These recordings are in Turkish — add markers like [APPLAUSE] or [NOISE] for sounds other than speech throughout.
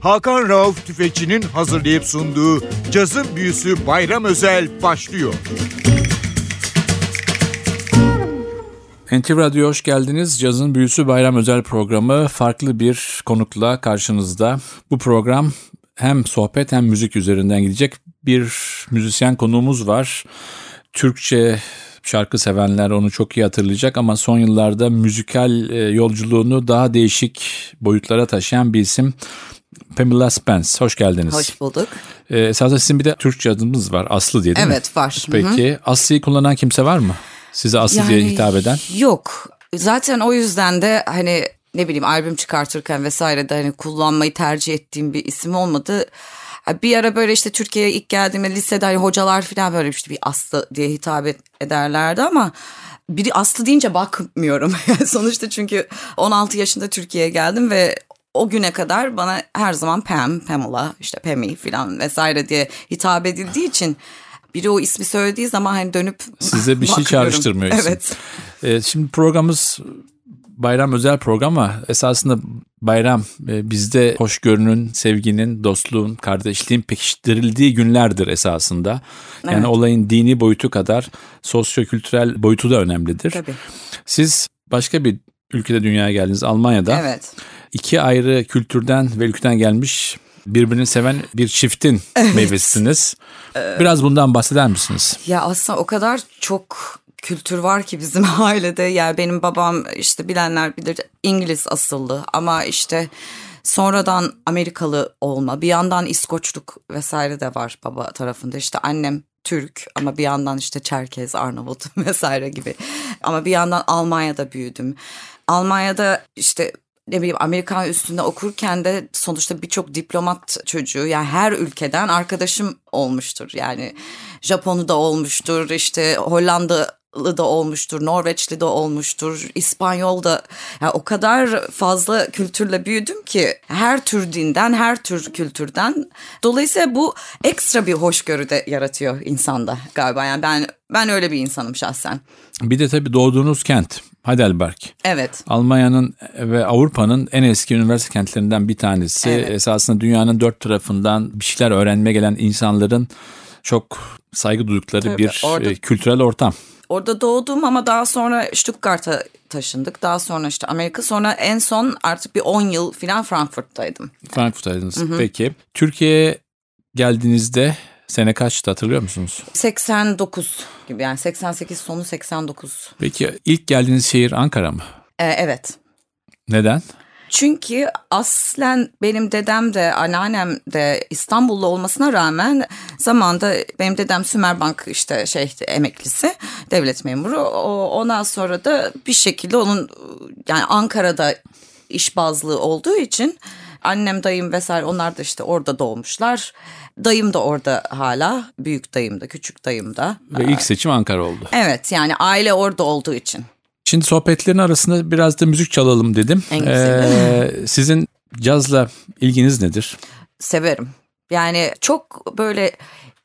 Hakan Rauf Tüfekçi'nin hazırlayıp sunduğu Cazın Büyüsü Bayram Özel başlıyor. NTV Radyo hoş geldiniz. Cazın Büyüsü Bayram Özel programı farklı bir konukla karşınızda. Bu program hem sohbet hem müzik üzerinden gidecek. Bir müzisyen konuğumuz var. Türkçe şarkı sevenler onu çok iyi hatırlayacak ama son yıllarda müzikal e, yolculuğunu daha değişik boyutlara taşıyan bir isim. Pamela Spence, hoş geldiniz. Hoş bulduk. Ee, esasında sizin bir de Türkçe adınız var, Aslı diye değil mi? Evet var. Peki, Aslı'yı kullanan kimse var mı? Size Aslı diye hitap eden? Yok. Zaten o yüzden de hani ne bileyim albüm çıkartırken vesaire de hani kullanmayı tercih ettiğim bir isim olmadı. Bir ara böyle işte Türkiye'ye ilk geldiğimde lisede hani hocalar falan böyle işte bir Aslı diye hitap ederlerdi ama biri Aslı deyince bakmıyorum. [LAUGHS] Sonuçta çünkü 16 yaşında Türkiye'ye geldim ve o güne kadar bana her zaman Pam, Pamela, işte Pammy falan vesaire diye hitap edildiği için biri o ismi söylediği zaman hani dönüp Size bir şey çağrıştırmıyor. Evet. Ee, şimdi programımız bayram özel program ama esasında bayram e, bizde hoşgörünün, sevginin, dostluğun, kardeşliğin pekiştirildiği günlerdir esasında. Yani Evet. olayın dini boyutu kadar sosyo-kültürel boyutu da önemlidir. Tabii. Siz başka bir ülkede dünyaya geldiniz Almanya'da. Evet. İki ayrı kültürden ve ülkeden gelmiş birbirini seven bir çiftin [LAUGHS] meyvesisiniz. Biraz bundan bahseder misiniz? Ya aslında o kadar çok kültür var ki bizim [LAUGHS] ailede. Yani benim babam işte bilenler bilir İngiliz asıllı ama işte sonradan Amerikalı olma. Bir yandan İskoçluk vesaire de var baba tarafında. İşte annem Türk ama bir yandan işte Çerkez, Arnavut [LAUGHS] vesaire gibi. Ama bir yandan Almanya'da büyüdüm. Almanya'da işte ne bileyim Amerikan üstünde okurken de sonuçta birçok diplomat çocuğu yani her ülkeden arkadaşım olmuştur. Yani Japonu da olmuştur işte Hollandalı da olmuştur, Norveçli de olmuştur, İspanyol da. Yani o kadar fazla kültürle büyüdüm ki her tür dinden, her tür kültürden. Dolayısıyla bu ekstra bir hoşgörü de yaratıyor insanda galiba. Yani ben ben öyle bir insanım şahsen. Bir de tabii doğduğunuz kent Heidelberg. Evet. Almanya'nın ve Avrupa'nın en eski üniversite kentlerinden bir tanesi. Evet. Esasında dünyanın dört tarafından bir şeyler öğrenmeye gelen insanların çok saygı duydukları Tabii, bir orada- e, kültürel ortam. Orada doğdum ama daha sonra Stuttgart'a taşındık. Daha sonra işte Amerika. Sonra en son artık bir 10 yıl falan Frankfurt'taydım. Frankfurt'taydınız. Peki. Türkiye'ye geldiğinizde sene kaçtı hatırlıyor musunuz? 89 gibi yani 88 sonu 89. Peki ilk geldiğiniz şehir Ankara mı? Ee, evet. Neden? Çünkü aslen benim dedem de anneannem de İstanbullu olmasına rağmen zamanda benim dedem Sümerbank işte şey emeklisi devlet memuru. O, ondan sonra da bir şekilde onun yani Ankara'da iş bazlı olduğu için annem dayım vesaire onlar da işte orada doğmuşlar. Dayım da orada hala büyük dayım da küçük dayım da. Ve ilk seçim Ankara oldu. Evet yani aile orada olduğu için. Şimdi sohbetlerin arasında biraz da müzik çalalım dedim. En güzeli. Ee, sizin cazla ilginiz nedir? severim. Yani çok böyle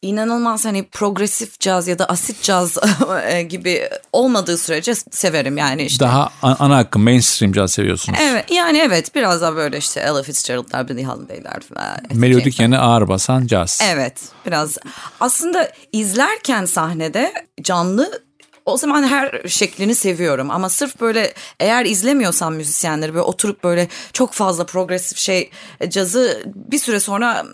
inanılmaz hani progresif caz ya da asit caz [LAUGHS] gibi olmadığı sürece severim yani işte. Daha ana akım mainstream caz seviyorsunuz. Evet yani evet biraz daha böyle işte Ella Fitzgerald'lar, Billie Holiday'ler falan. Melodik yani ağır basan caz. Evet biraz aslında izlerken sahnede canlı o zaman her şeklini seviyorum ama sırf böyle eğer izlemiyorsam müzisyenleri böyle oturup böyle çok fazla progresif şey e, cazı bir süre sonra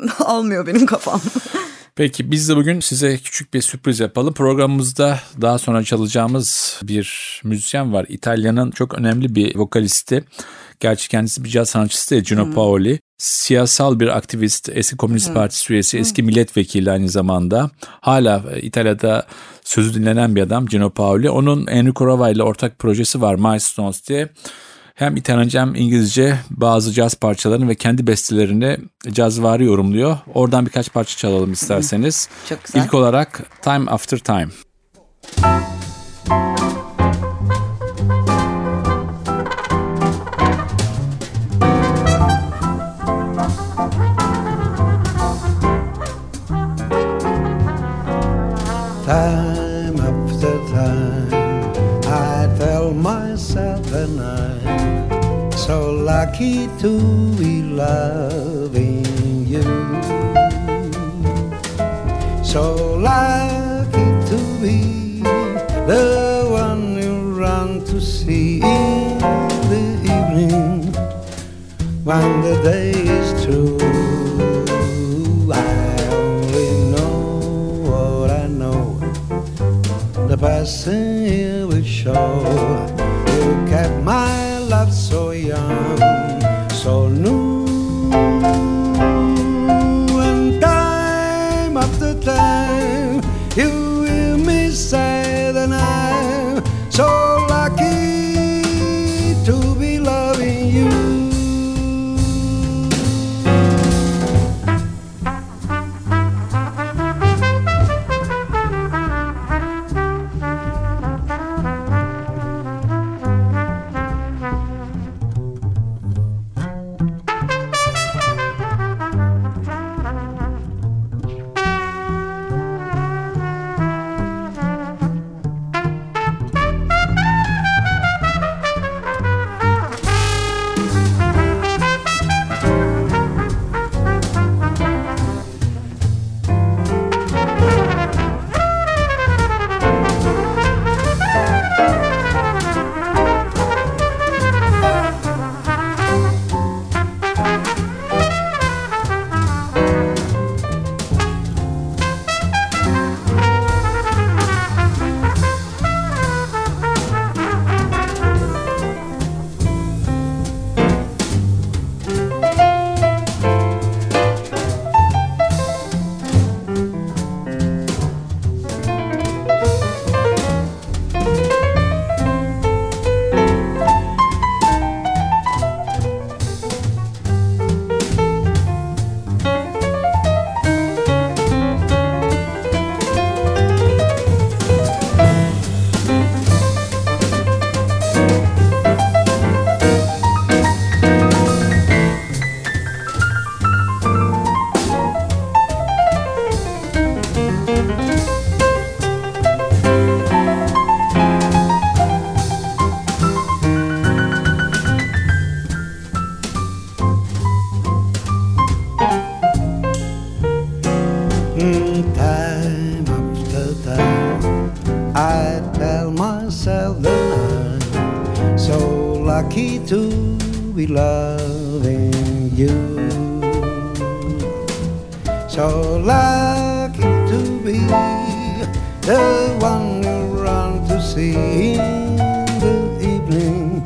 e, [LAUGHS] almıyor benim kafam. [LAUGHS] Peki biz de bugün size küçük bir sürpriz yapalım. Programımızda daha sonra çalacağımız bir müzisyen var. İtalya'nın çok önemli bir vokalisti. Gerçi kendisi bir caz sanatçısı değil Gino Paoli. Siyasal bir aktivist, eski Komünist Partisi üyesi, eski milletvekili aynı zamanda. Hala e, İtalya'da sözü dinlenen bir adam Gino Paoli. Onun Enrico Rava ile ortak projesi var Milestones diye. Hem İtalyanca hem İngilizce bazı caz parçalarını ve kendi bestelerini cazvari yorumluyor. Oradan birkaç parça çalalım isterseniz. Çok güzel. İlk olarak Time After Time. Time So lucky to be the one you run to see in the evening when the day is through. I only know what I know. The passing lucky to be loving you. So lucky to be the one you run to see in the evening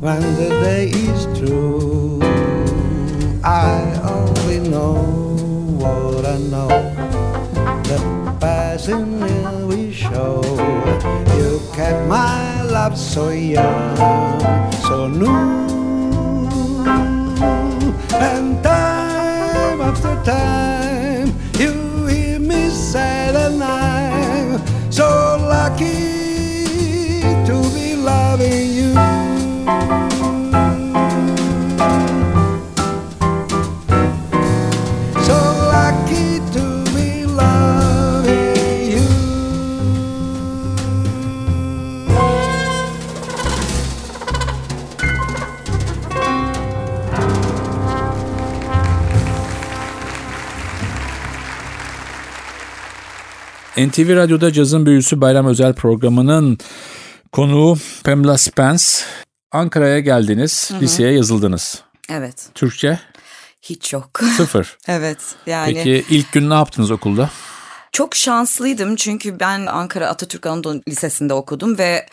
when the day is through. I only know what I know. The year we show. You kept my love so young, so new. And time after time, you hear me say that I'm so lucky NTV Radyo'da Cazın Büyüsü Bayram Özel programının konuğu Pamela Spence. Ankara'ya geldiniz, liseye yazıldınız. Evet. Türkçe Hiç yok. sıfır. [LAUGHS] evet. Yani Peki ilk gün ne yaptınız okulda? Çok şanslıydım çünkü ben Ankara Atatürk Anadolu Lisesi'nde okudum ve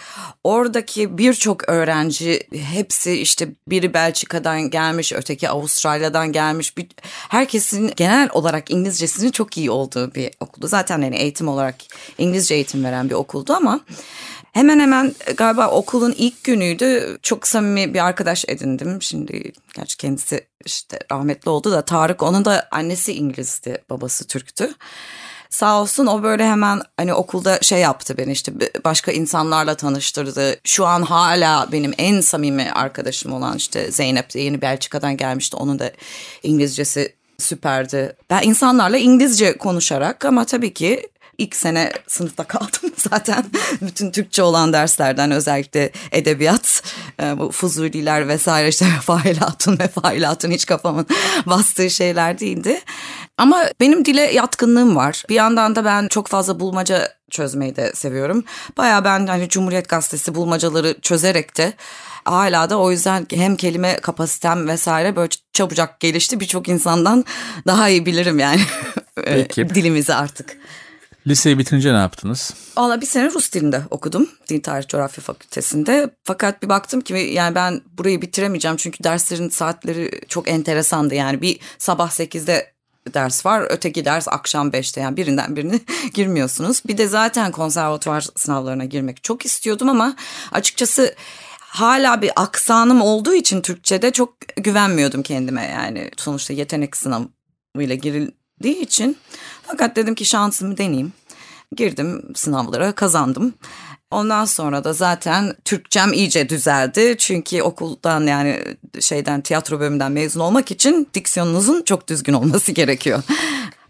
oradaki birçok öğrenci hepsi işte biri Belçika'dan gelmiş, öteki Avustralya'dan gelmiş. Bir, herkesin genel olarak İngilizcesinin çok iyi olduğu bir okuldu. Zaten yani eğitim olarak İngilizce eğitim veren bir okuldu ama hemen hemen galiba okulun ilk günüydü. Çok samimi bir arkadaş edindim. Şimdi gerçi kendisi işte rahmetli oldu da Tarık onun da annesi İngilizdi, babası Türktü. Sağ olsun o böyle hemen hani okulda şey yaptı beni işte başka insanlarla tanıştırdı. Şu an hala benim en samimi arkadaşım olan işte Zeynep de yeni Belçika'dan gelmişti. Onun da İngilizcesi süperdi. Ben insanlarla İngilizce konuşarak ama tabii ki ilk sene sınıfta kaldım [LAUGHS] zaten. Bütün Türkçe olan derslerden özellikle edebiyat, e, bu fuzuliler vesaire işte [LAUGHS] failatun ve failatun hiç kafamın [LAUGHS] bastığı şeyler değildi. Ama benim dile yatkınlığım var. Bir yandan da ben çok fazla bulmaca çözmeyi de seviyorum. Baya ben hani Cumhuriyet Gazetesi bulmacaları çözerek de hala da o yüzden hem kelime kapasitem vesaire böyle çabucak gelişti. Birçok insandan daha iyi bilirim yani Peki. dilimizi artık. Liseyi bitirince ne yaptınız? Valla bir sene Rus dilinde okudum. Din Tarih Coğrafya Fakültesinde. Fakat bir baktım ki yani ben burayı bitiremeyeceğim. Çünkü derslerin saatleri çok enteresandı. Yani bir sabah 8'de ders var. Öteki ders akşam 5'te yani birinden birini [LAUGHS] girmiyorsunuz. Bir de zaten konservatuvar sınavlarına girmek çok istiyordum ama açıkçası hala bir aksanım olduğu için Türkçe'de çok güvenmiyordum kendime yani. Sonuçta yetenek sınavıyla girildiği için. Fakat dedim ki şansımı deneyeyim. Girdim sınavlara kazandım. Ondan sonra da zaten Türkçem iyice düzeldi. Çünkü okuldan yani şeyden tiyatro bölümünden mezun olmak için diksiyonunuzun çok düzgün olması [LAUGHS] gerekiyor.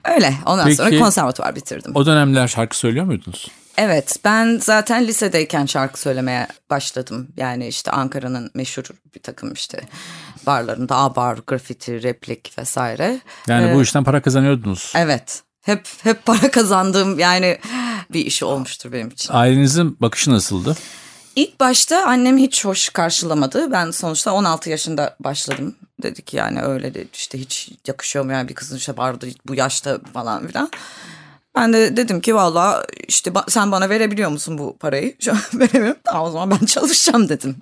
Öyle. Ondan Peki, sonra konservatuvar bitirdim. O dönemler şarkı söylüyor muydunuz? Evet ben zaten lisedeyken şarkı söylemeye başladım. Yani işte Ankara'nın meşhur bir takım işte barlarında A-bar, grafiti, replik vesaire. Yani Ee, bu işten para kazanıyordunuz. Evet hep hep para kazandığım yani bir işi olmuştur benim için. Ailenizin bakışı nasıldı? İlk başta annem hiç hoş karşılamadı. Ben sonuçta 16 yaşında başladım. Dedi ki yani öyle de işte hiç yakışıyor mu yani bir kızın işte barda bu yaşta falan filan. Ben de dedim ki valla işte sen bana verebiliyor musun bu parayı? [LAUGHS] Veremiyorum. Tamam o zaman ben çalışacağım dedim.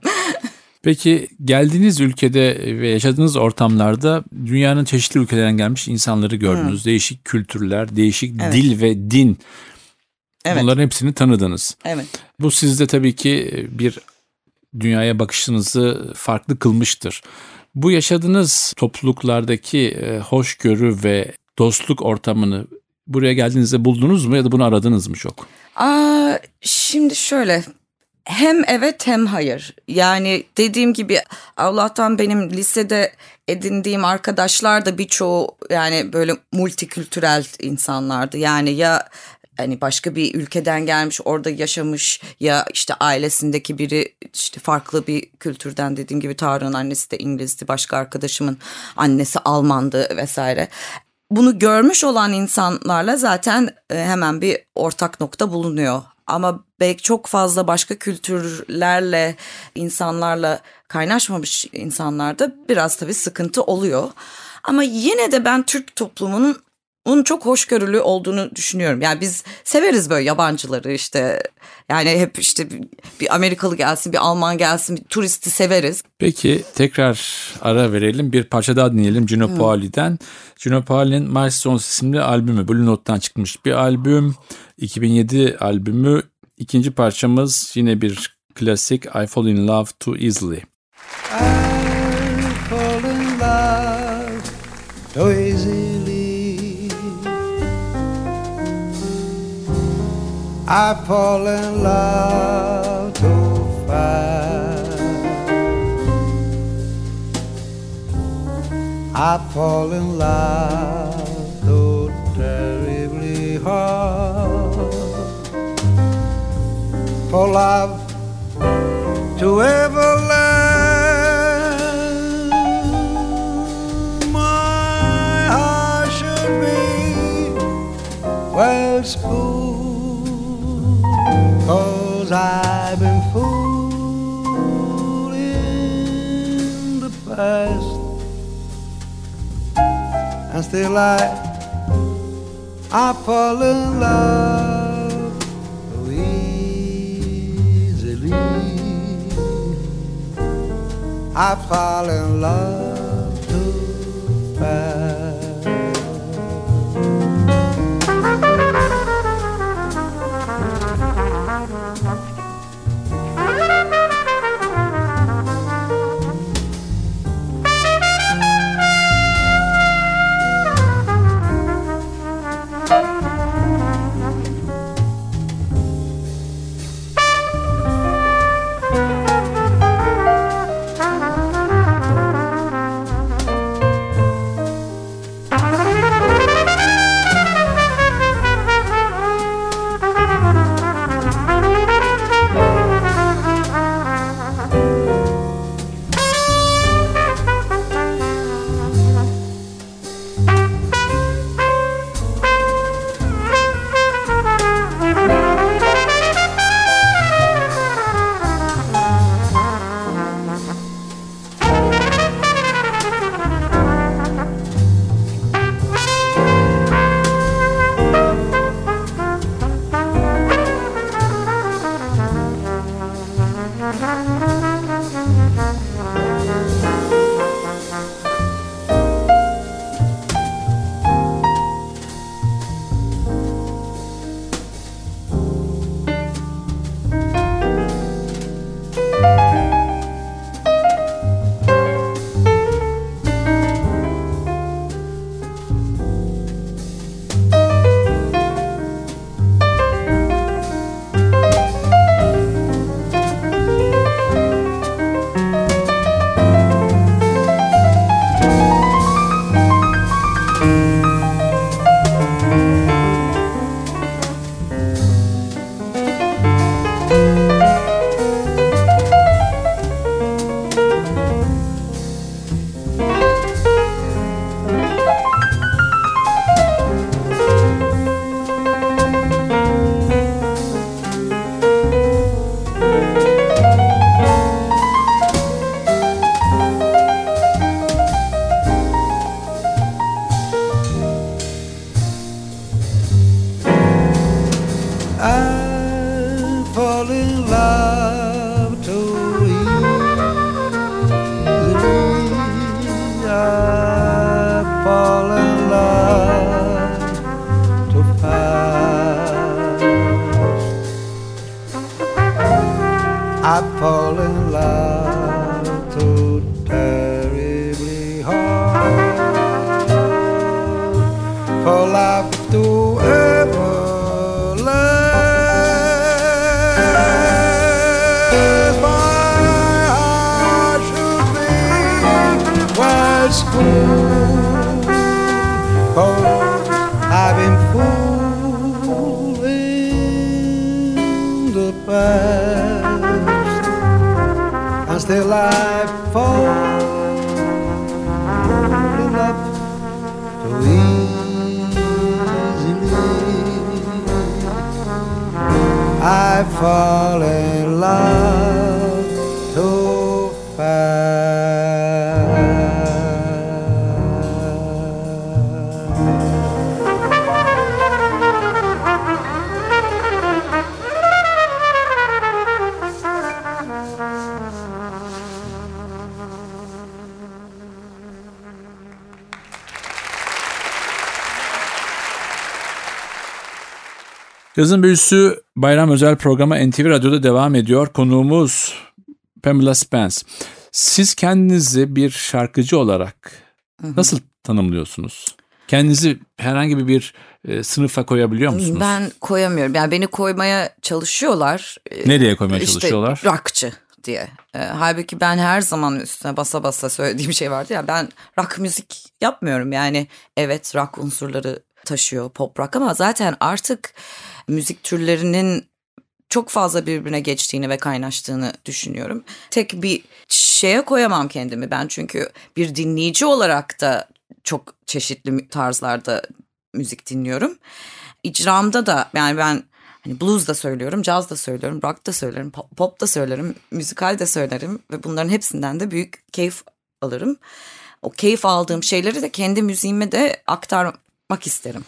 Peki geldiğiniz ülkede ve yaşadığınız ortamlarda dünyanın çeşitli ülkelerinden gelmiş insanları gördünüz. Değişik kültürler, değişik Evet. dil ve din. Evet. Bunların hepsini tanıdınız. Evet. Bu sizde tabii ki bir dünyaya bakışınızı farklı kılmıştır. Bu yaşadığınız topluluklardaki e, hoşgörü ve dostluk ortamını buraya geldiğinizde buldunuz mu ya da bunu aradınız mı çok? Aa, şimdi şöyle hem evet hem hayır. Yani dediğim gibi Allah'tan benim lisede edindiğim arkadaşlar da birçoğu yani böyle multikültürel insanlardı. Yani ya hani başka bir ülkeden gelmiş orada yaşamış ya işte ailesindeki biri işte farklı bir kültürden dediğim gibi Tarık'ın annesi de İngilizdi başka arkadaşımın annesi Almandı vesaire bunu görmüş olan insanlarla zaten e, hemen bir ortak nokta bulunuyor. Ama belki çok fazla başka kültürlerle, insanlarla kaynaşmamış insanlarda biraz tabii sıkıntı oluyor. Ama yine de ben Türk toplumunun onun çok hoşgörülü olduğunu düşünüyorum. Yani biz severiz böyle yabancıları işte. Yani hep işte bir- Amerikalı gelsin, bir Alman gelsin, bir turisti severiz. Peki tekrar ara verelim. Bir parça daha dinleyelim Gino Paoli'den. Gino Paoli'nin Milestones isimli albümü. Blue Note'dan çıkmış bir albüm. 2007 albümü. İkinci parçamız yine bir klasik I Fall In Love Too Easily. I fall in love so easily. I fall in love too fast. I fall in love so terribly hard. For love to ever last. My heart should be well spoon, cause I've been fooled in the past. And still I, I fall in love I fall in love Yazın Büyüsü Bayram Özel programı NTV Radyo'da devam ediyor. Konuğumuz Pamela Spence. Siz kendinizi bir şarkıcı olarak nasıl tanımlıyorsunuz? Kendinizi herhangi bir e, sınıfa koyabiliyor musunuz? Ben koyamıyorum. Yani beni koymaya çalışıyorlar. Ee, Nereye koymaya işte çalışıyorlar? rockçı diye. Ee, halbuki ben her zaman üstüne basa basa söylediğim şey vardı ya ben rock müzik yapmıyorum. Yani evet rock unsurları taşıyor pop rock ama zaten artık müzik türlerinin çok fazla birbirine geçtiğini ve kaynaştığını düşünüyorum. Tek bir şeye koyamam kendimi ben çünkü bir dinleyici olarak da çok çeşitli tarzlarda müzik dinliyorum. İcramda da yani ben hani blues da söylüyorum, caz da söylüyorum, rock da söylerim, pop, da söylerim, müzikal de söylerim ve bunların hepsinden de büyük keyif alırım. O keyif aldığım şeyleri de kendi müziğime de aktarmak isterim.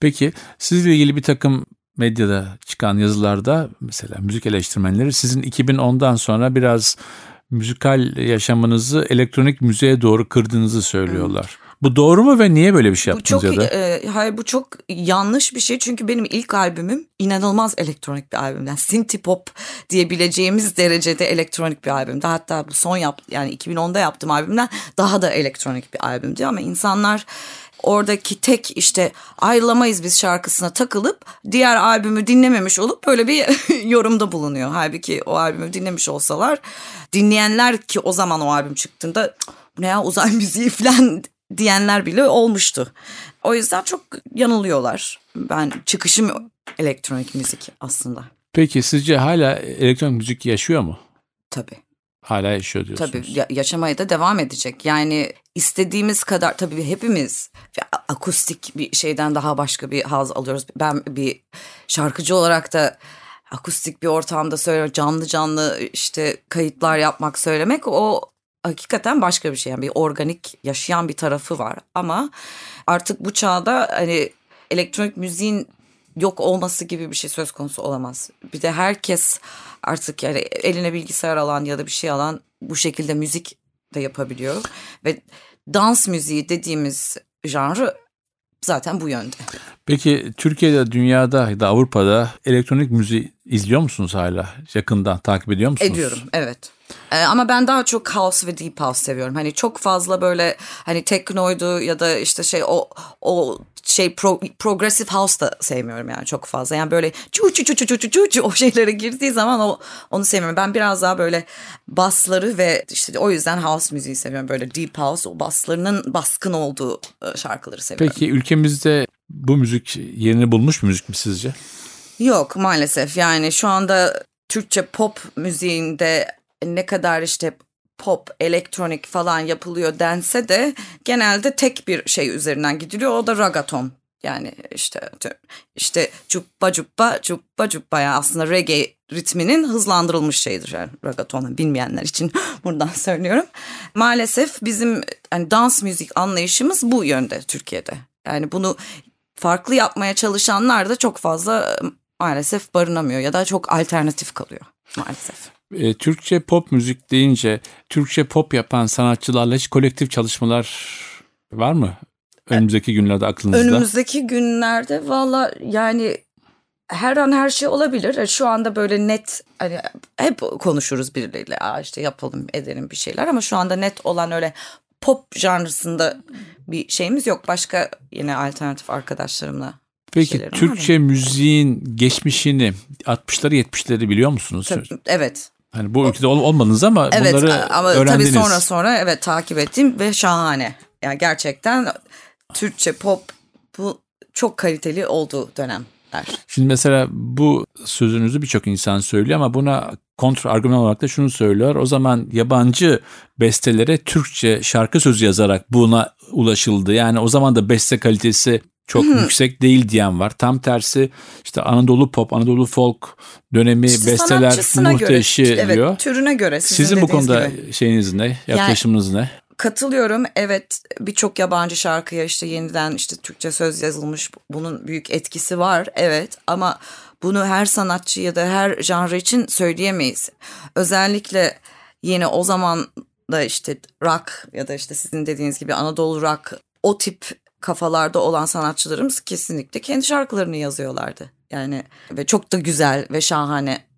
Peki sizle ilgili bir takım medyada çıkan yazılarda mesela müzik eleştirmenleri sizin 2010'dan sonra biraz müzikal yaşamınızı elektronik müziğe doğru kırdığınızı söylüyorlar. Bu doğru mu ve niye böyle bir şey Bu yaptınız çok ya da? e, hayır bu çok yanlış bir şey çünkü benim ilk albümüm inanılmaz elektronik bir albüm. Yani synth pop diyebileceğimiz derecede elektronik bir albümdü. Hatta bu son yap yani 2010'da yaptığım albümden daha da elektronik bir albümdü ama insanlar oradaki tek işte ayrılamayız biz şarkısına takılıp diğer albümü dinlememiş olup böyle bir [LAUGHS] yorumda bulunuyor. Halbuki o albümü dinlemiş olsalar dinleyenler ki o zaman o albüm çıktığında "Cık, bu ne ya uzay [LAUGHS] müziği falan diyenler bile olmuştu. O yüzden çok yanılıyorlar. Ben çıkışım elektronik müzik aslında. Peki sizce hala elektronik müzik yaşıyor mu? Tabii. Hala yaşıyor diyorsunuz. Tabii ya- yaşamaya da devam edecek. Yani istediğimiz kadar tabii hepimiz akustik bir şeyden daha başka bir haz alıyoruz. Ben bir şarkıcı olarak da akustik bir ortamda söylüyorum. Canlı canlı işte kayıtlar yapmak söylemek o hakikaten başka bir şey. Yani bir organik yaşayan bir tarafı var. Ama artık bu çağda hani elektronik müziğin yok olması gibi bir şey söz konusu olamaz. Bir de herkes artık yani eline bilgisayar alan ya da bir şey alan bu şekilde müzik de yapabiliyor. Ve dans müziği dediğimiz janrı zaten bu yönde. Peki Türkiye'de, dünyada ya da Avrupa'da elektronik müziği izliyor musunuz hala? Yakından takip ediyor musunuz? Ediyorum evet. Ee, ama ben daha çok house ve deep house seviyorum. Hani çok fazla böyle hani teknoydu ya da işte şey o o şey pro, progressive house da sevmiyorum yani çok fazla. Yani böyle çu çu çu çu çu çu çu o şeylere girdiği zaman o, onu sevmiyorum. Ben biraz daha böyle basları ve işte o yüzden house müziği seviyorum. Böyle deep house o baslarının baskın olduğu e, şarkıları seviyorum. Peki ülkemizde bu müzik yerini bulmuş mu müzik mi sizce? Yok maalesef yani şu anda Türkçe pop müziğinde ne kadar işte pop, elektronik falan yapılıyor dense de genelde tek bir şey üzerinden gidiliyor o da ragaton. Yani işte işte cuppa cuppa cuppa cuppa yani aslında reggae ritminin hızlandırılmış şeyidir yani ragaton bilmeyenler için [LAUGHS] buradan söylüyorum. Maalesef bizim hani dans müzik anlayışımız bu yönde Türkiye'de. Yani bunu farklı yapmaya çalışanlar da çok fazla maalesef barınamıyor ya da çok alternatif kalıyor maalesef. E, Türkçe pop müzik deyince Türkçe pop yapan sanatçılarla hiç kolektif çalışmalar var mı? Önümüzdeki günlerde aklınızda. Önümüzdeki günlerde valla yani her an her şey olabilir. Şu anda böyle net hani hep konuşuruz birileriyle. Aa işte yapalım edelim bir şeyler ama şu anda net olan öyle pop janrısında bir şeyimiz yok. Başka yine alternatif arkadaşlarımla Peki Türkçe müziğin geçmişini 60'ları 70'leri biliyor musunuz? Tabii, evet. Hani bu ülkede ol- olmadınız ama Evet bunları ama öğrendiniz. tabii sonra sonra evet takip ettim ve şahane. Yani gerçekten Türkçe pop bu çok kaliteli olduğu dönemler. Şimdi mesela bu sözünüzü birçok insan söylüyor ama buna kontra argüman olarak da şunu söylüyor. O zaman yabancı bestelere Türkçe şarkı sözü yazarak buna ulaşıldı. Yani o zaman da beste kalitesi çok yüksek değil diyen var. Tam tersi işte Anadolu pop, Anadolu folk dönemi İşte besteler göre, evet, diyor. türüne göre sizin, Sizin bu konuda gibi. şeyiniz ne? Yaklaşımınız ne? Katılıyorum. Evet birçok yabancı şarkıya işte yeniden işte Türkçe söz yazılmış. Bunun büyük etkisi var. Evet ama bunu her sanatçı ya da her janr için söyleyemeyiz. Özellikle yine o zaman da işte rock ya da işte sizin dediğiniz gibi Anadolu rock o tip kafalarda olan sanatçılarımız kesinlikle kendi şarkılarını yazıyorlardı. Yani ve çok da güzel ve şahane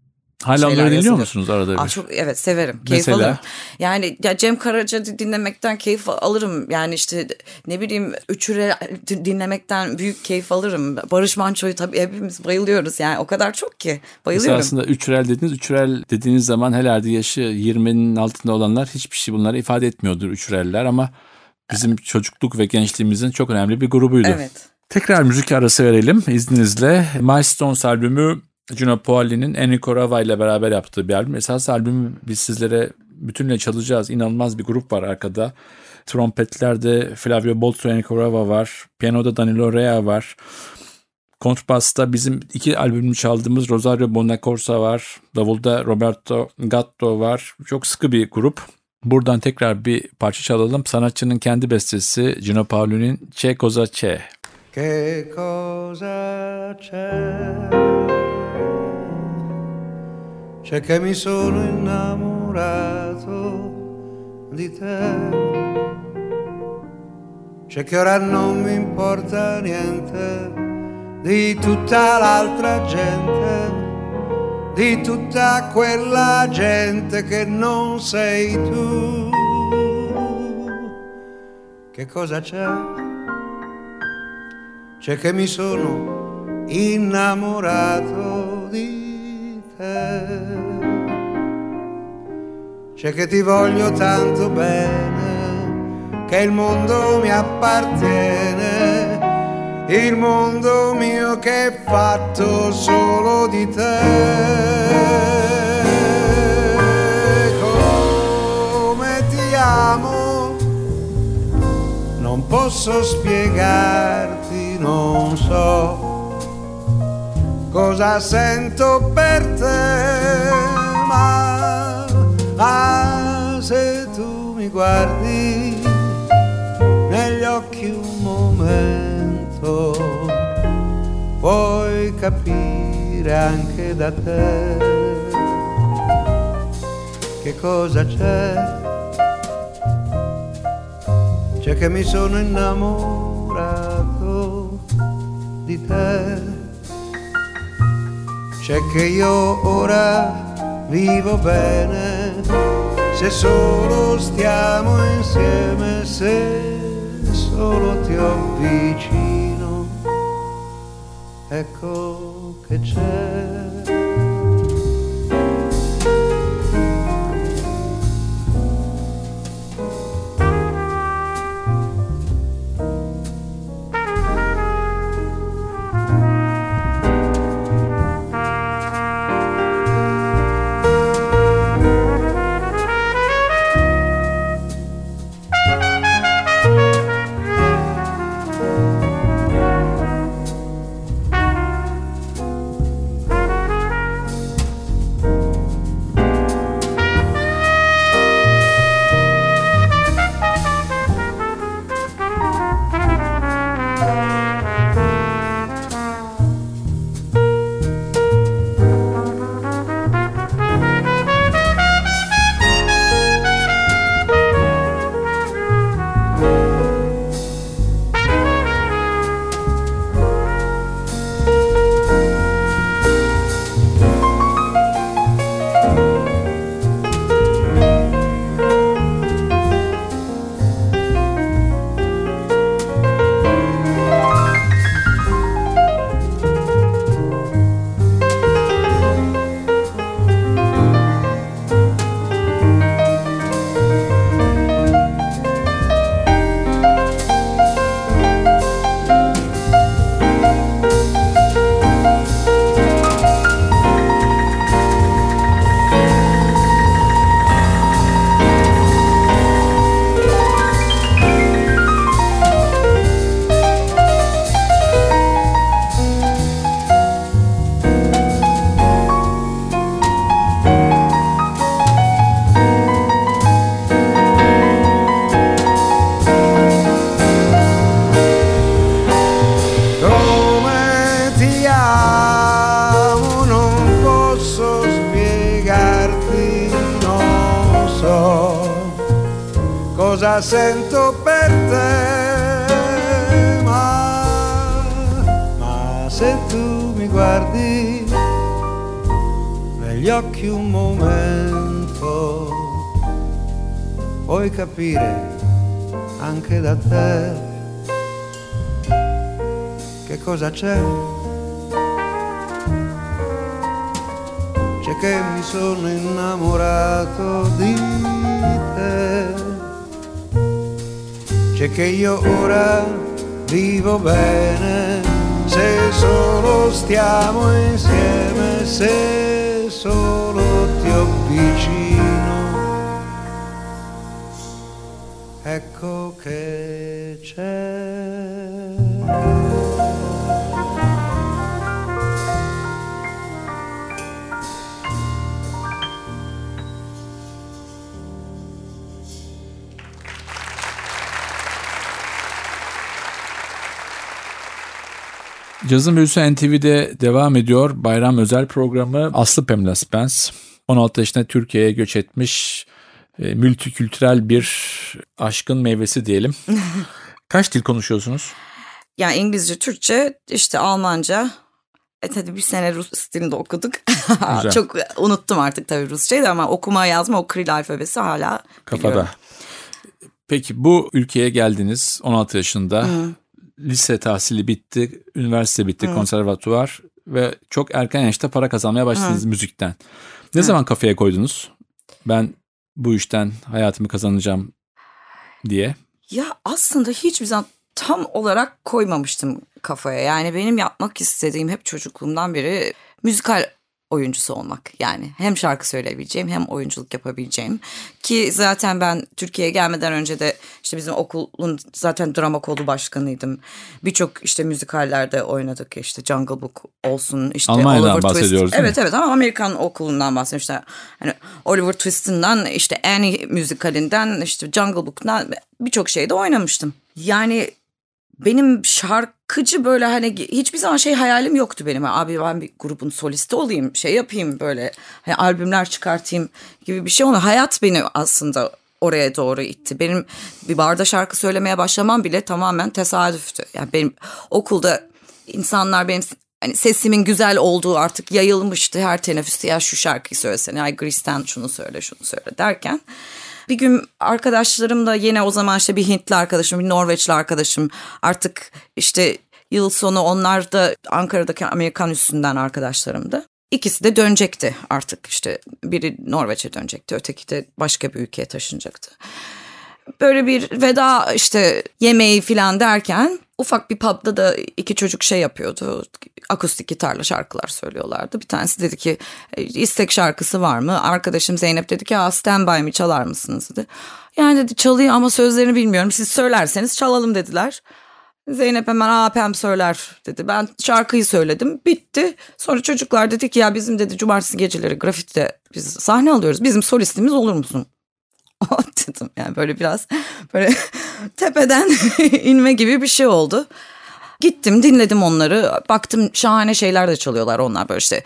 Hala onları dinliyor musunuz arada bir? Aa, çok evet severim. Keyif Mesela? alırım. Yani ya Cem Karaca dinlemekten keyif alırım. Yani işte ne bileyim Üçüre dinlemekten büyük keyif alırım. Barış Manço'yu tabii hepimiz bayılıyoruz. Yani o kadar çok ki. Mesela Bayılıyorum. aslında üçrel dediniz. Üçrel dediğiniz zaman herhalde yaşı 20'nin altında olanlar hiçbir şey bunları ifade etmiyordur üçreller ama bizim çocukluk ve gençliğimizin çok önemli bir grubuydu. Evet. Tekrar müzik arası verelim izninizle. Milestones albümü Juno Paoli'nin Enrico Rava ile beraber yaptığı bir albüm. Esas albümü biz sizlere bütünle çalacağız. İnanılmaz bir grup var arkada. Trompetlerde Flavio Boltro, Enrico Rava var. Piyanoda Danilo Rea var. Kontrbasta bizim iki albümünü çaldığımız Rosario Bonacorsa var. Davulda Roberto Gatto var. Çok sıkı bir grup. Buradan tekrar bir parça çalalım. Sanatçının kendi bestesi Gino Paoli'nin Che Cosa C'è. Che cosa c'è? C'è che mi sono innamorato di te. C'è che ora non mi importa niente di tutta l'altra gente, di tutta quella gente che non sei tu. Che cosa c'è? c'è che mi sono innamorato di te. C'è che ti voglio tanto bene, che il mondo mi appartiene, il mondo mio che è fatto solo di te. Come ti amo non posso spiegarti, non so cosa sento per te, ma ah, se tu mi guardi negli occhi un momento, puoi capire anche da te che cosa c'è c'è che mi sono innamorato di te. C'è che io ora vivo bene, se solo stiamo insieme, se solo ti ho vicino. Ecco che c'è. Sento per te, ma, ma se tu mi guardi negli occhi un momento, puoi capire anche da te che cosa c'è. C'è che mi sono innamorato di te. C'è che io ora vivo bene se solo stiamo insieme, se solo ti avvicino. Cazın Büyüsü NTV'de devam ediyor. Bayram özel programı Aslı Pamela Spence. 16 yaşında Türkiye'ye göç etmiş e, multikültürel bir aşkın meyvesi diyelim. [LAUGHS] Kaç dil konuşuyorsunuz? Yani İngilizce, Türkçe, işte Almanca. E tabii bir sene Rus dilinde okuduk. [LAUGHS] Çok unuttum artık tabii Rusçayı da ama okuma yazma o Kiril alfabesi hala Kafada. biliyorum. Peki bu ülkeye geldiniz 16 yaşında. Lise tahsili bitti, üniversite bitti, konservatuvar ve çok erken yaşta para kazanmaya başladınız müzikten. Ne zaman kafaya koydunuz? Ben bu işten hayatımı kazanacağım diye. Ya aslında hiçbir zaman tam olarak koymamıştım kafaya. Yani benim yapmak istediğim hep çocukluğumdan beri müzikal oyuncusu olmak. Yani hem şarkı söyleyebileceğim hem oyunculuk yapabileceğim. Ki zaten ben Türkiye'ye gelmeden önce de işte bizim okulun zaten drama kolu başkanıydım. Birçok işte müzikallerde oynadık. İşte Jungle Book olsun. işte Almanya'dan Oliver Twist. bahsediyoruz mi? Evet evet ama Amerikan okulundan bahsediyorum. İşte hani Oliver Twist'ından işte Annie müzikalinden işte Jungle Book'tan birçok şeyde oynamıştım. Yani benim şarkıcı böyle hani hiçbir zaman şey hayalim yoktu benim. Abi ben bir grubun solisti olayım, şey yapayım böyle hani albümler çıkartayım gibi bir şey oldu. Hayat beni aslında oraya doğru itti. Benim bir barda şarkı söylemeye başlamam bile tamamen tesadüftü. Yani benim okulda insanlar benim hani sesimin güzel olduğu artık yayılmıştı her teneffüste ya şu şarkıyı söylesene ay Grease'ten şunu söyle şunu söyle derken bir gün arkadaşlarım da yine o zaman işte bir Hintli arkadaşım, bir Norveçli arkadaşım artık işte yıl sonu onlar da Ankara'daki Amerikan üstünden arkadaşlarımdı. İkisi de dönecekti artık işte biri Norveç'e dönecekti öteki de başka bir ülkeye taşınacaktı. Böyle bir veda işte yemeği falan derken ufak bir pub'da da iki çocuk şey yapıyordu. Akustik gitarla şarkılar söylüyorlardı. Bir tanesi dedi ki "E, istek şarkısı var mı? Arkadaşım Zeynep dedi ki stand by mi çalar mısınız dedi. Yani dedi çalayım ama sözlerini bilmiyorum. Siz söylerseniz çalalım dediler. Zeynep hemen aa Pem söyler dedi. Ben şarkıyı söyledim bitti. Sonra çocuklar dedi ki ya bizim dedi cumartesi geceleri grafitide biz sahne alıyoruz. Bizim solistimiz olur musun? [LAUGHS] dedim yani böyle biraz böyle [LAUGHS] tepeden [LAUGHS] inme gibi bir şey oldu. Gittim dinledim onları. Baktım şahane şeyler de çalıyorlar onlar. Böyle işte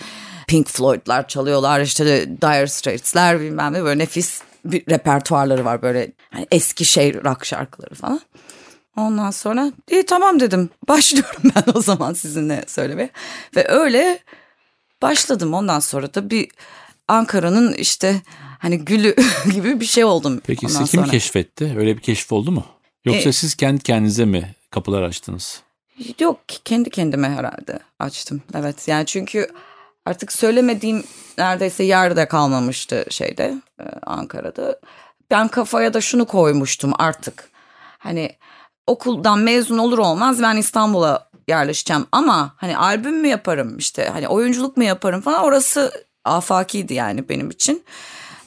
Pink Floyd'lar çalıyorlar işte Dire Straits'ler bilmem ne. Böyle nefis bir repertuarları var böyle. Hani eski şey rock şarkıları falan. Ondan sonra iyi tamam dedim. Başlıyorum ben o zaman sizinle söylemeye. Ve öyle başladım. Ondan sonra da bir Ankara'nın işte hani gülü [LAUGHS] gibi bir şey oldum. Peki sizi kim sonra. keşfetti? Öyle bir keşif oldu mu? Yoksa E- siz kendi kendinize mi kapılar açtınız? Yok kendi kendime herhalde açtım. Evet yani çünkü artık söylemediğim neredeyse yerde kalmamıştı şeyde e, Ankara'da. Ben kafaya da şunu koymuştum artık. Hani okuldan mezun olur olmaz ben İstanbul'a yerleşeceğim ama hani albüm mü yaparım işte hani oyunculuk mu yaparım falan orası afakiydi yani benim için.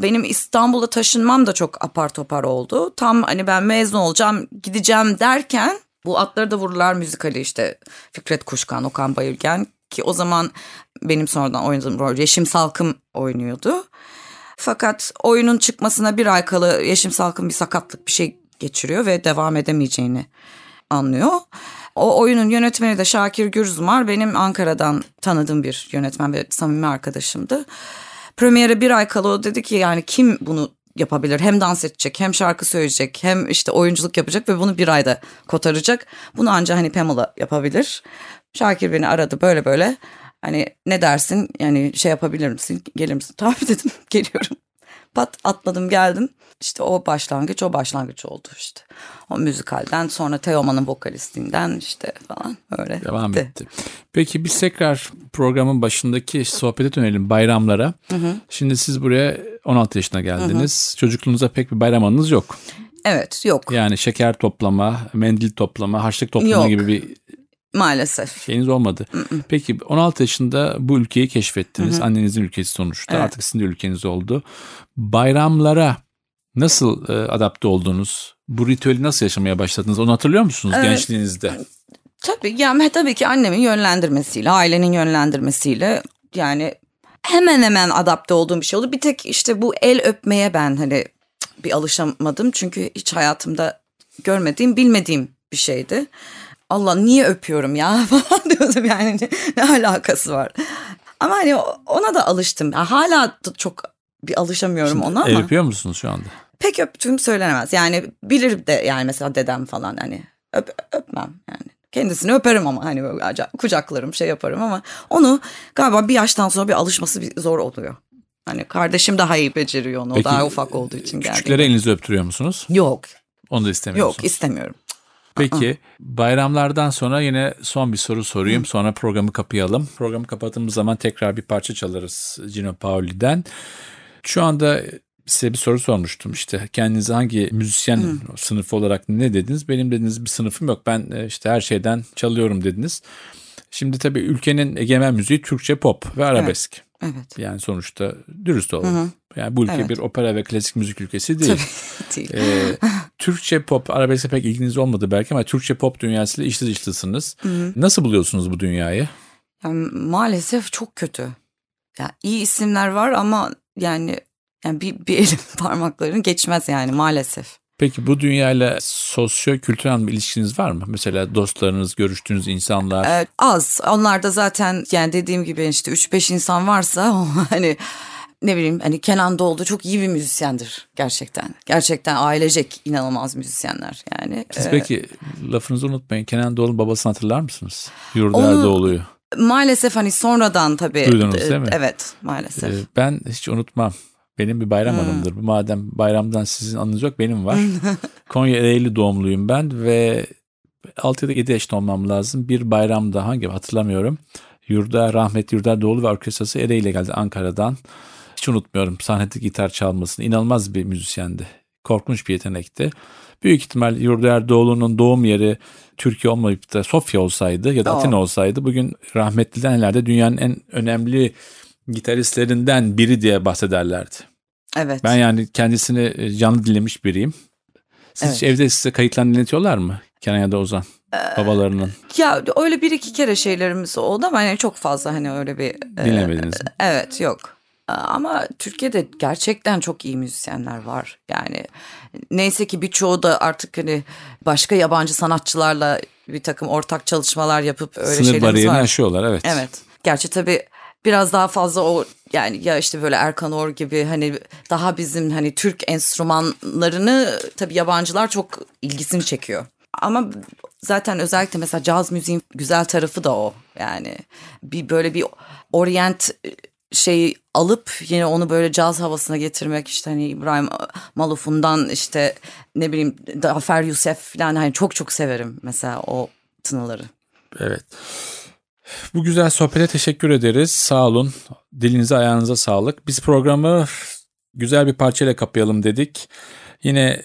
Benim İstanbul'a taşınmam da çok apar topar oldu. Tam hani ben mezun olacağım gideceğim derken bu Atları da Vururlar müzikali işte Fikret Kuşkan, Okan Bayülgen ki o zaman benim sonradan oynadığım rol Yeşim Salkım oynuyordu. Fakat oyunun çıkmasına bir ay kala Yeşim Salkım bir sakatlık bir şey geçiriyor ve devam edemeyeceğini anlıyor. O oyunun yönetmeni de Şakir Gürzumar benim Ankara'dan tanıdığım bir yönetmen ve samimi arkadaşımdı. Premiere bir ay kala o dedi ki yani kim bunu yapabilir. Hem dans edecek hem şarkı söyleyecek hem işte oyunculuk yapacak ve bunu bir ayda kotaracak. Bunu ancak hani Pamela yapabilir. Şakir beni aradı böyle böyle. Hani ne dersin yani şey yapabilir misin gelir misin? [LAUGHS] Tamam dedim geliyorum. Pat atladım geldim. İşte o başlangıç o başlangıç oldu işte. O müzikalden sonra Teoman'ın vokalistinden işte falan öyle. Devam gitti. etti. Peki biz tekrar programın başındaki sohbete dönelim bayramlara. Şimdi siz buraya 16 yaşına geldiniz. Çocukluğunuzda pek bir bayram anınız yok. Evet yok Yani şeker toplama, mendil toplama, harçlık toplama Yok. gibi bir maalesef. şeyiniz olmadı. Peki 16 yaşında bu ülkeyi keşfettiniz. Annenizin ülkesi sonuçta. Evet. Artık sizin de ülkeniz oldu. Bayramlara nasıl e, adapte oldunuz? Bu ritüeli nasıl yaşamaya başladınız? Onu hatırlıyor musunuz Evet. gençliğinizde? Tabii yani tabii ki annemin yönlendirmesiyle, ailenin yönlendirmesiyle yani hemen hemen adapte olduğum bir şey oldu. Bir tek işte bu el öpmeye ben hani bir alışamadım. Çünkü hiç hayatımda görmediğim, bilmediğim bir şeydi. Allah niye öpüyorum ya [LAUGHS] falan diyordum yani ne, ne alakası var. Ama hani ona da alıştım. Ya hala çok bir alışamıyorum ona ama öpüyor musunuz şu anda? pek öptüğüm söylenemez. Yani bilir de yani mesela dedem falan hani öp, öpmem yani. Kendisini öperim ama hani böyle acayip kucaklarım şey yaparım ama onu galiba bir yaştan sonra bir alışması bir zor oluyor. Hani kardeşim daha iyi beceriyor onu. O daha ufak olduğu için geldi. Küçüklere elinizi öptürüyor musunuz? Yok Onu da istemiyorsunuz. yok istemiyorum. Peki bayramlardan sonra yine son bir soru sorayım. Sonra programı kapayalım. Programı kapattığımız zaman tekrar bir parça çalarız Gino Pauli'den. Şu anda size bir soru sormuştum işte kendinizi hangi müzisyen sınıfı olarak ne dediniz? Benim dediniz bir sınıfım yok ben e, işte her şeyden çalıyorum dediniz. Şimdi tabii ülkenin egemen müziği Türkçe pop ve arabesk. Evet. Yani sonuçta dürüst olalım. Yani bu ülke Evet. bir opera ve klasik müzik ülkesi değil. [LAUGHS] Değil. Ee, Türkçe pop arabeske pek ilginiz olmadı belki ama Türkçe pop dünyasıyla içli dışlısınız. Nasıl buluyorsunuz bu dünyayı? Yani maalesef çok kötü. Ya iyi isimler var ama yani yani bir, bir [LAUGHS] elin parmaklarını geçmez yani maalesef. Peki bu dünyayla sosyo-kültürel bir ilişkiniz var mı? Mesela dostlarınız, görüştüğünüz insanlar. Ee, az. Onlar da zaten yani dediğim gibi işte 3-5 insan varsa [LAUGHS] hani ne bileyim hani Kenan Doğulu çok iyi bir müzisyendir gerçekten. Gerçekten ailecek inanılmaz müzisyenler yani. Siz Ee, peki lafınızı unutmayın. Kenan Doğulu'nun babasını hatırlar mısınız? Yurda Onu- Erdoğulu'yu. maalesef hani sonradan tabii. Duydunuz e, değil mi? Evet maalesef. Ee, ben hiç unutmam. Benim bir bayram anımdır. Bu Madem bayramdan sizin anınız yok benim var. [LAUGHS] Konya Ereğli doğumluyum ben ve 6 ya da 7 yaşında olmam lazım. Bir bayramda hangi hatırlamıyorum. Yurda rahmetli Yurda Doğulu ve orkestrası Ereğli'ye geldi Ankara'dan. Hiç unutmuyorum sahnede gitar çalmasını. İnanılmaz bir müzisyendi. Korkunç bir yetenekti. Büyük ihtimal Yurda Erdoğlu'nun doğum yeri Türkiye olmayıp da Sofya olsaydı ya da. Atina olsaydı bugün rahmetliden herhalde dünyanın en önemli gitaristlerinden biri diye bahsederlerdi. Evet. Ben yani kendisini e, canlı dinlemiş biriyim. Siz hiç evde size kayıtlarını dinletiyorlar mı? Kenan ya da Ozan babalarının Ya öyle bir iki kere şeylerimiz oldu ama yani çok fazla hani öyle bir e, dinlemediniz mi? Evet yok. Ama Türkiye'de gerçekten çok iyi müzisyenler var. Yani neyse ki birçoğu da artık hani başka yabancı sanatçılarla bir takım ortak çalışmalar yapıp öyle Sınır şeylerimiz bariyerini var. aşıyorlar evet. Evet. Gerçi tabii biraz daha fazla o yani ya işte böyle Erkan Or gibi hani daha bizim hani Türk enstrümanlarını tabii yabancılar çok ilgisini çekiyor. Ama zaten özellikle mesela caz müziğin güzel tarafı da o. Yani bir böyle bir orient şeyi alıp yine onu böyle caz havasına getirmek işte hani İbrahim Maluf'undan işte ne bileyim Zafer Yusuf falan hani çok çok severim mesela o tınıları. Evet. Bu güzel sohbete teşekkür ederiz. Sağ olun. Dilinize ayağınıza sağlık. Biz programı güzel bir parçayla kapayalım dedik. Yine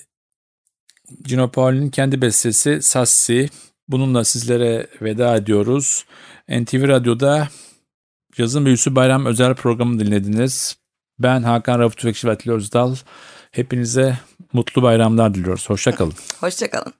Gino Paoli'nin kendi bestesi Sassi. Bununla sizlere veda ediyoruz. NTV Radyo'da Yazın Büyüsü Bayram özel programı dinlediniz. Ben Hakan Rauf Tüfekçi ve Özdal. Hepinize mutlu bayramlar diliyoruz. Hoşçakalın. Hoşçakalın.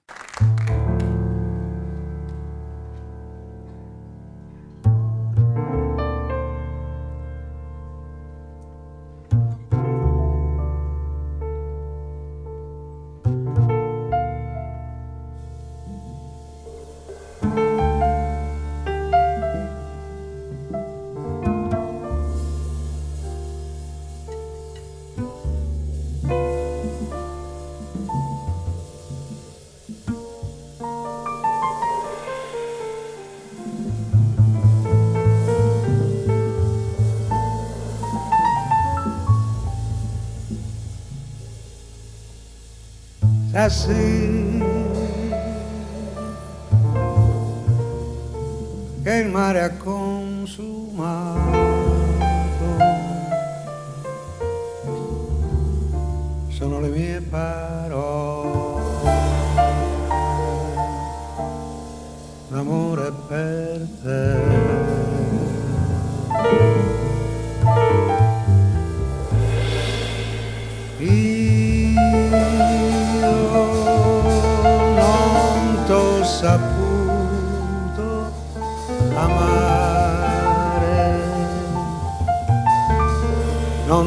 Así che il mare ha consumato. Sono le mie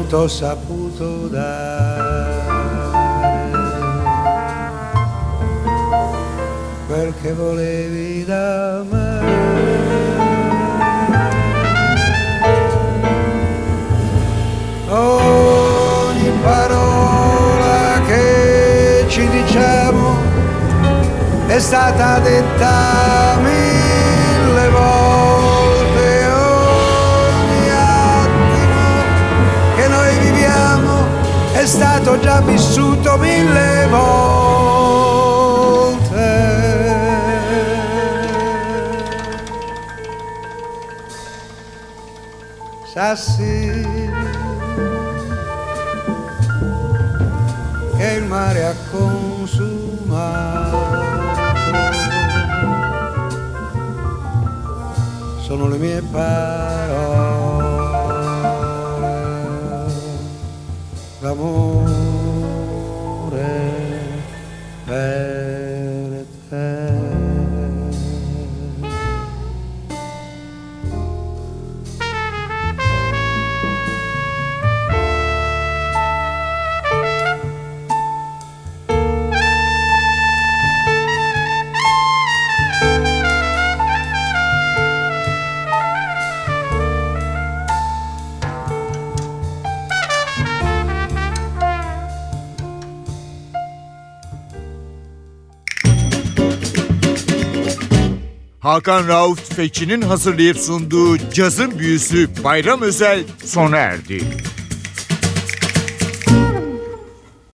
t'ho saputo dare quel che volevi da me. Ogni parola che ci diciamo è stata detta mille stato già vissuto mille volte. Sassi che il mare ha consumato sono le mie parole amor. Hakan Rauf Tüfekçi'nin hazırlayıp sunduğu Cazın Büyüsü Bayram Özel sona erdi.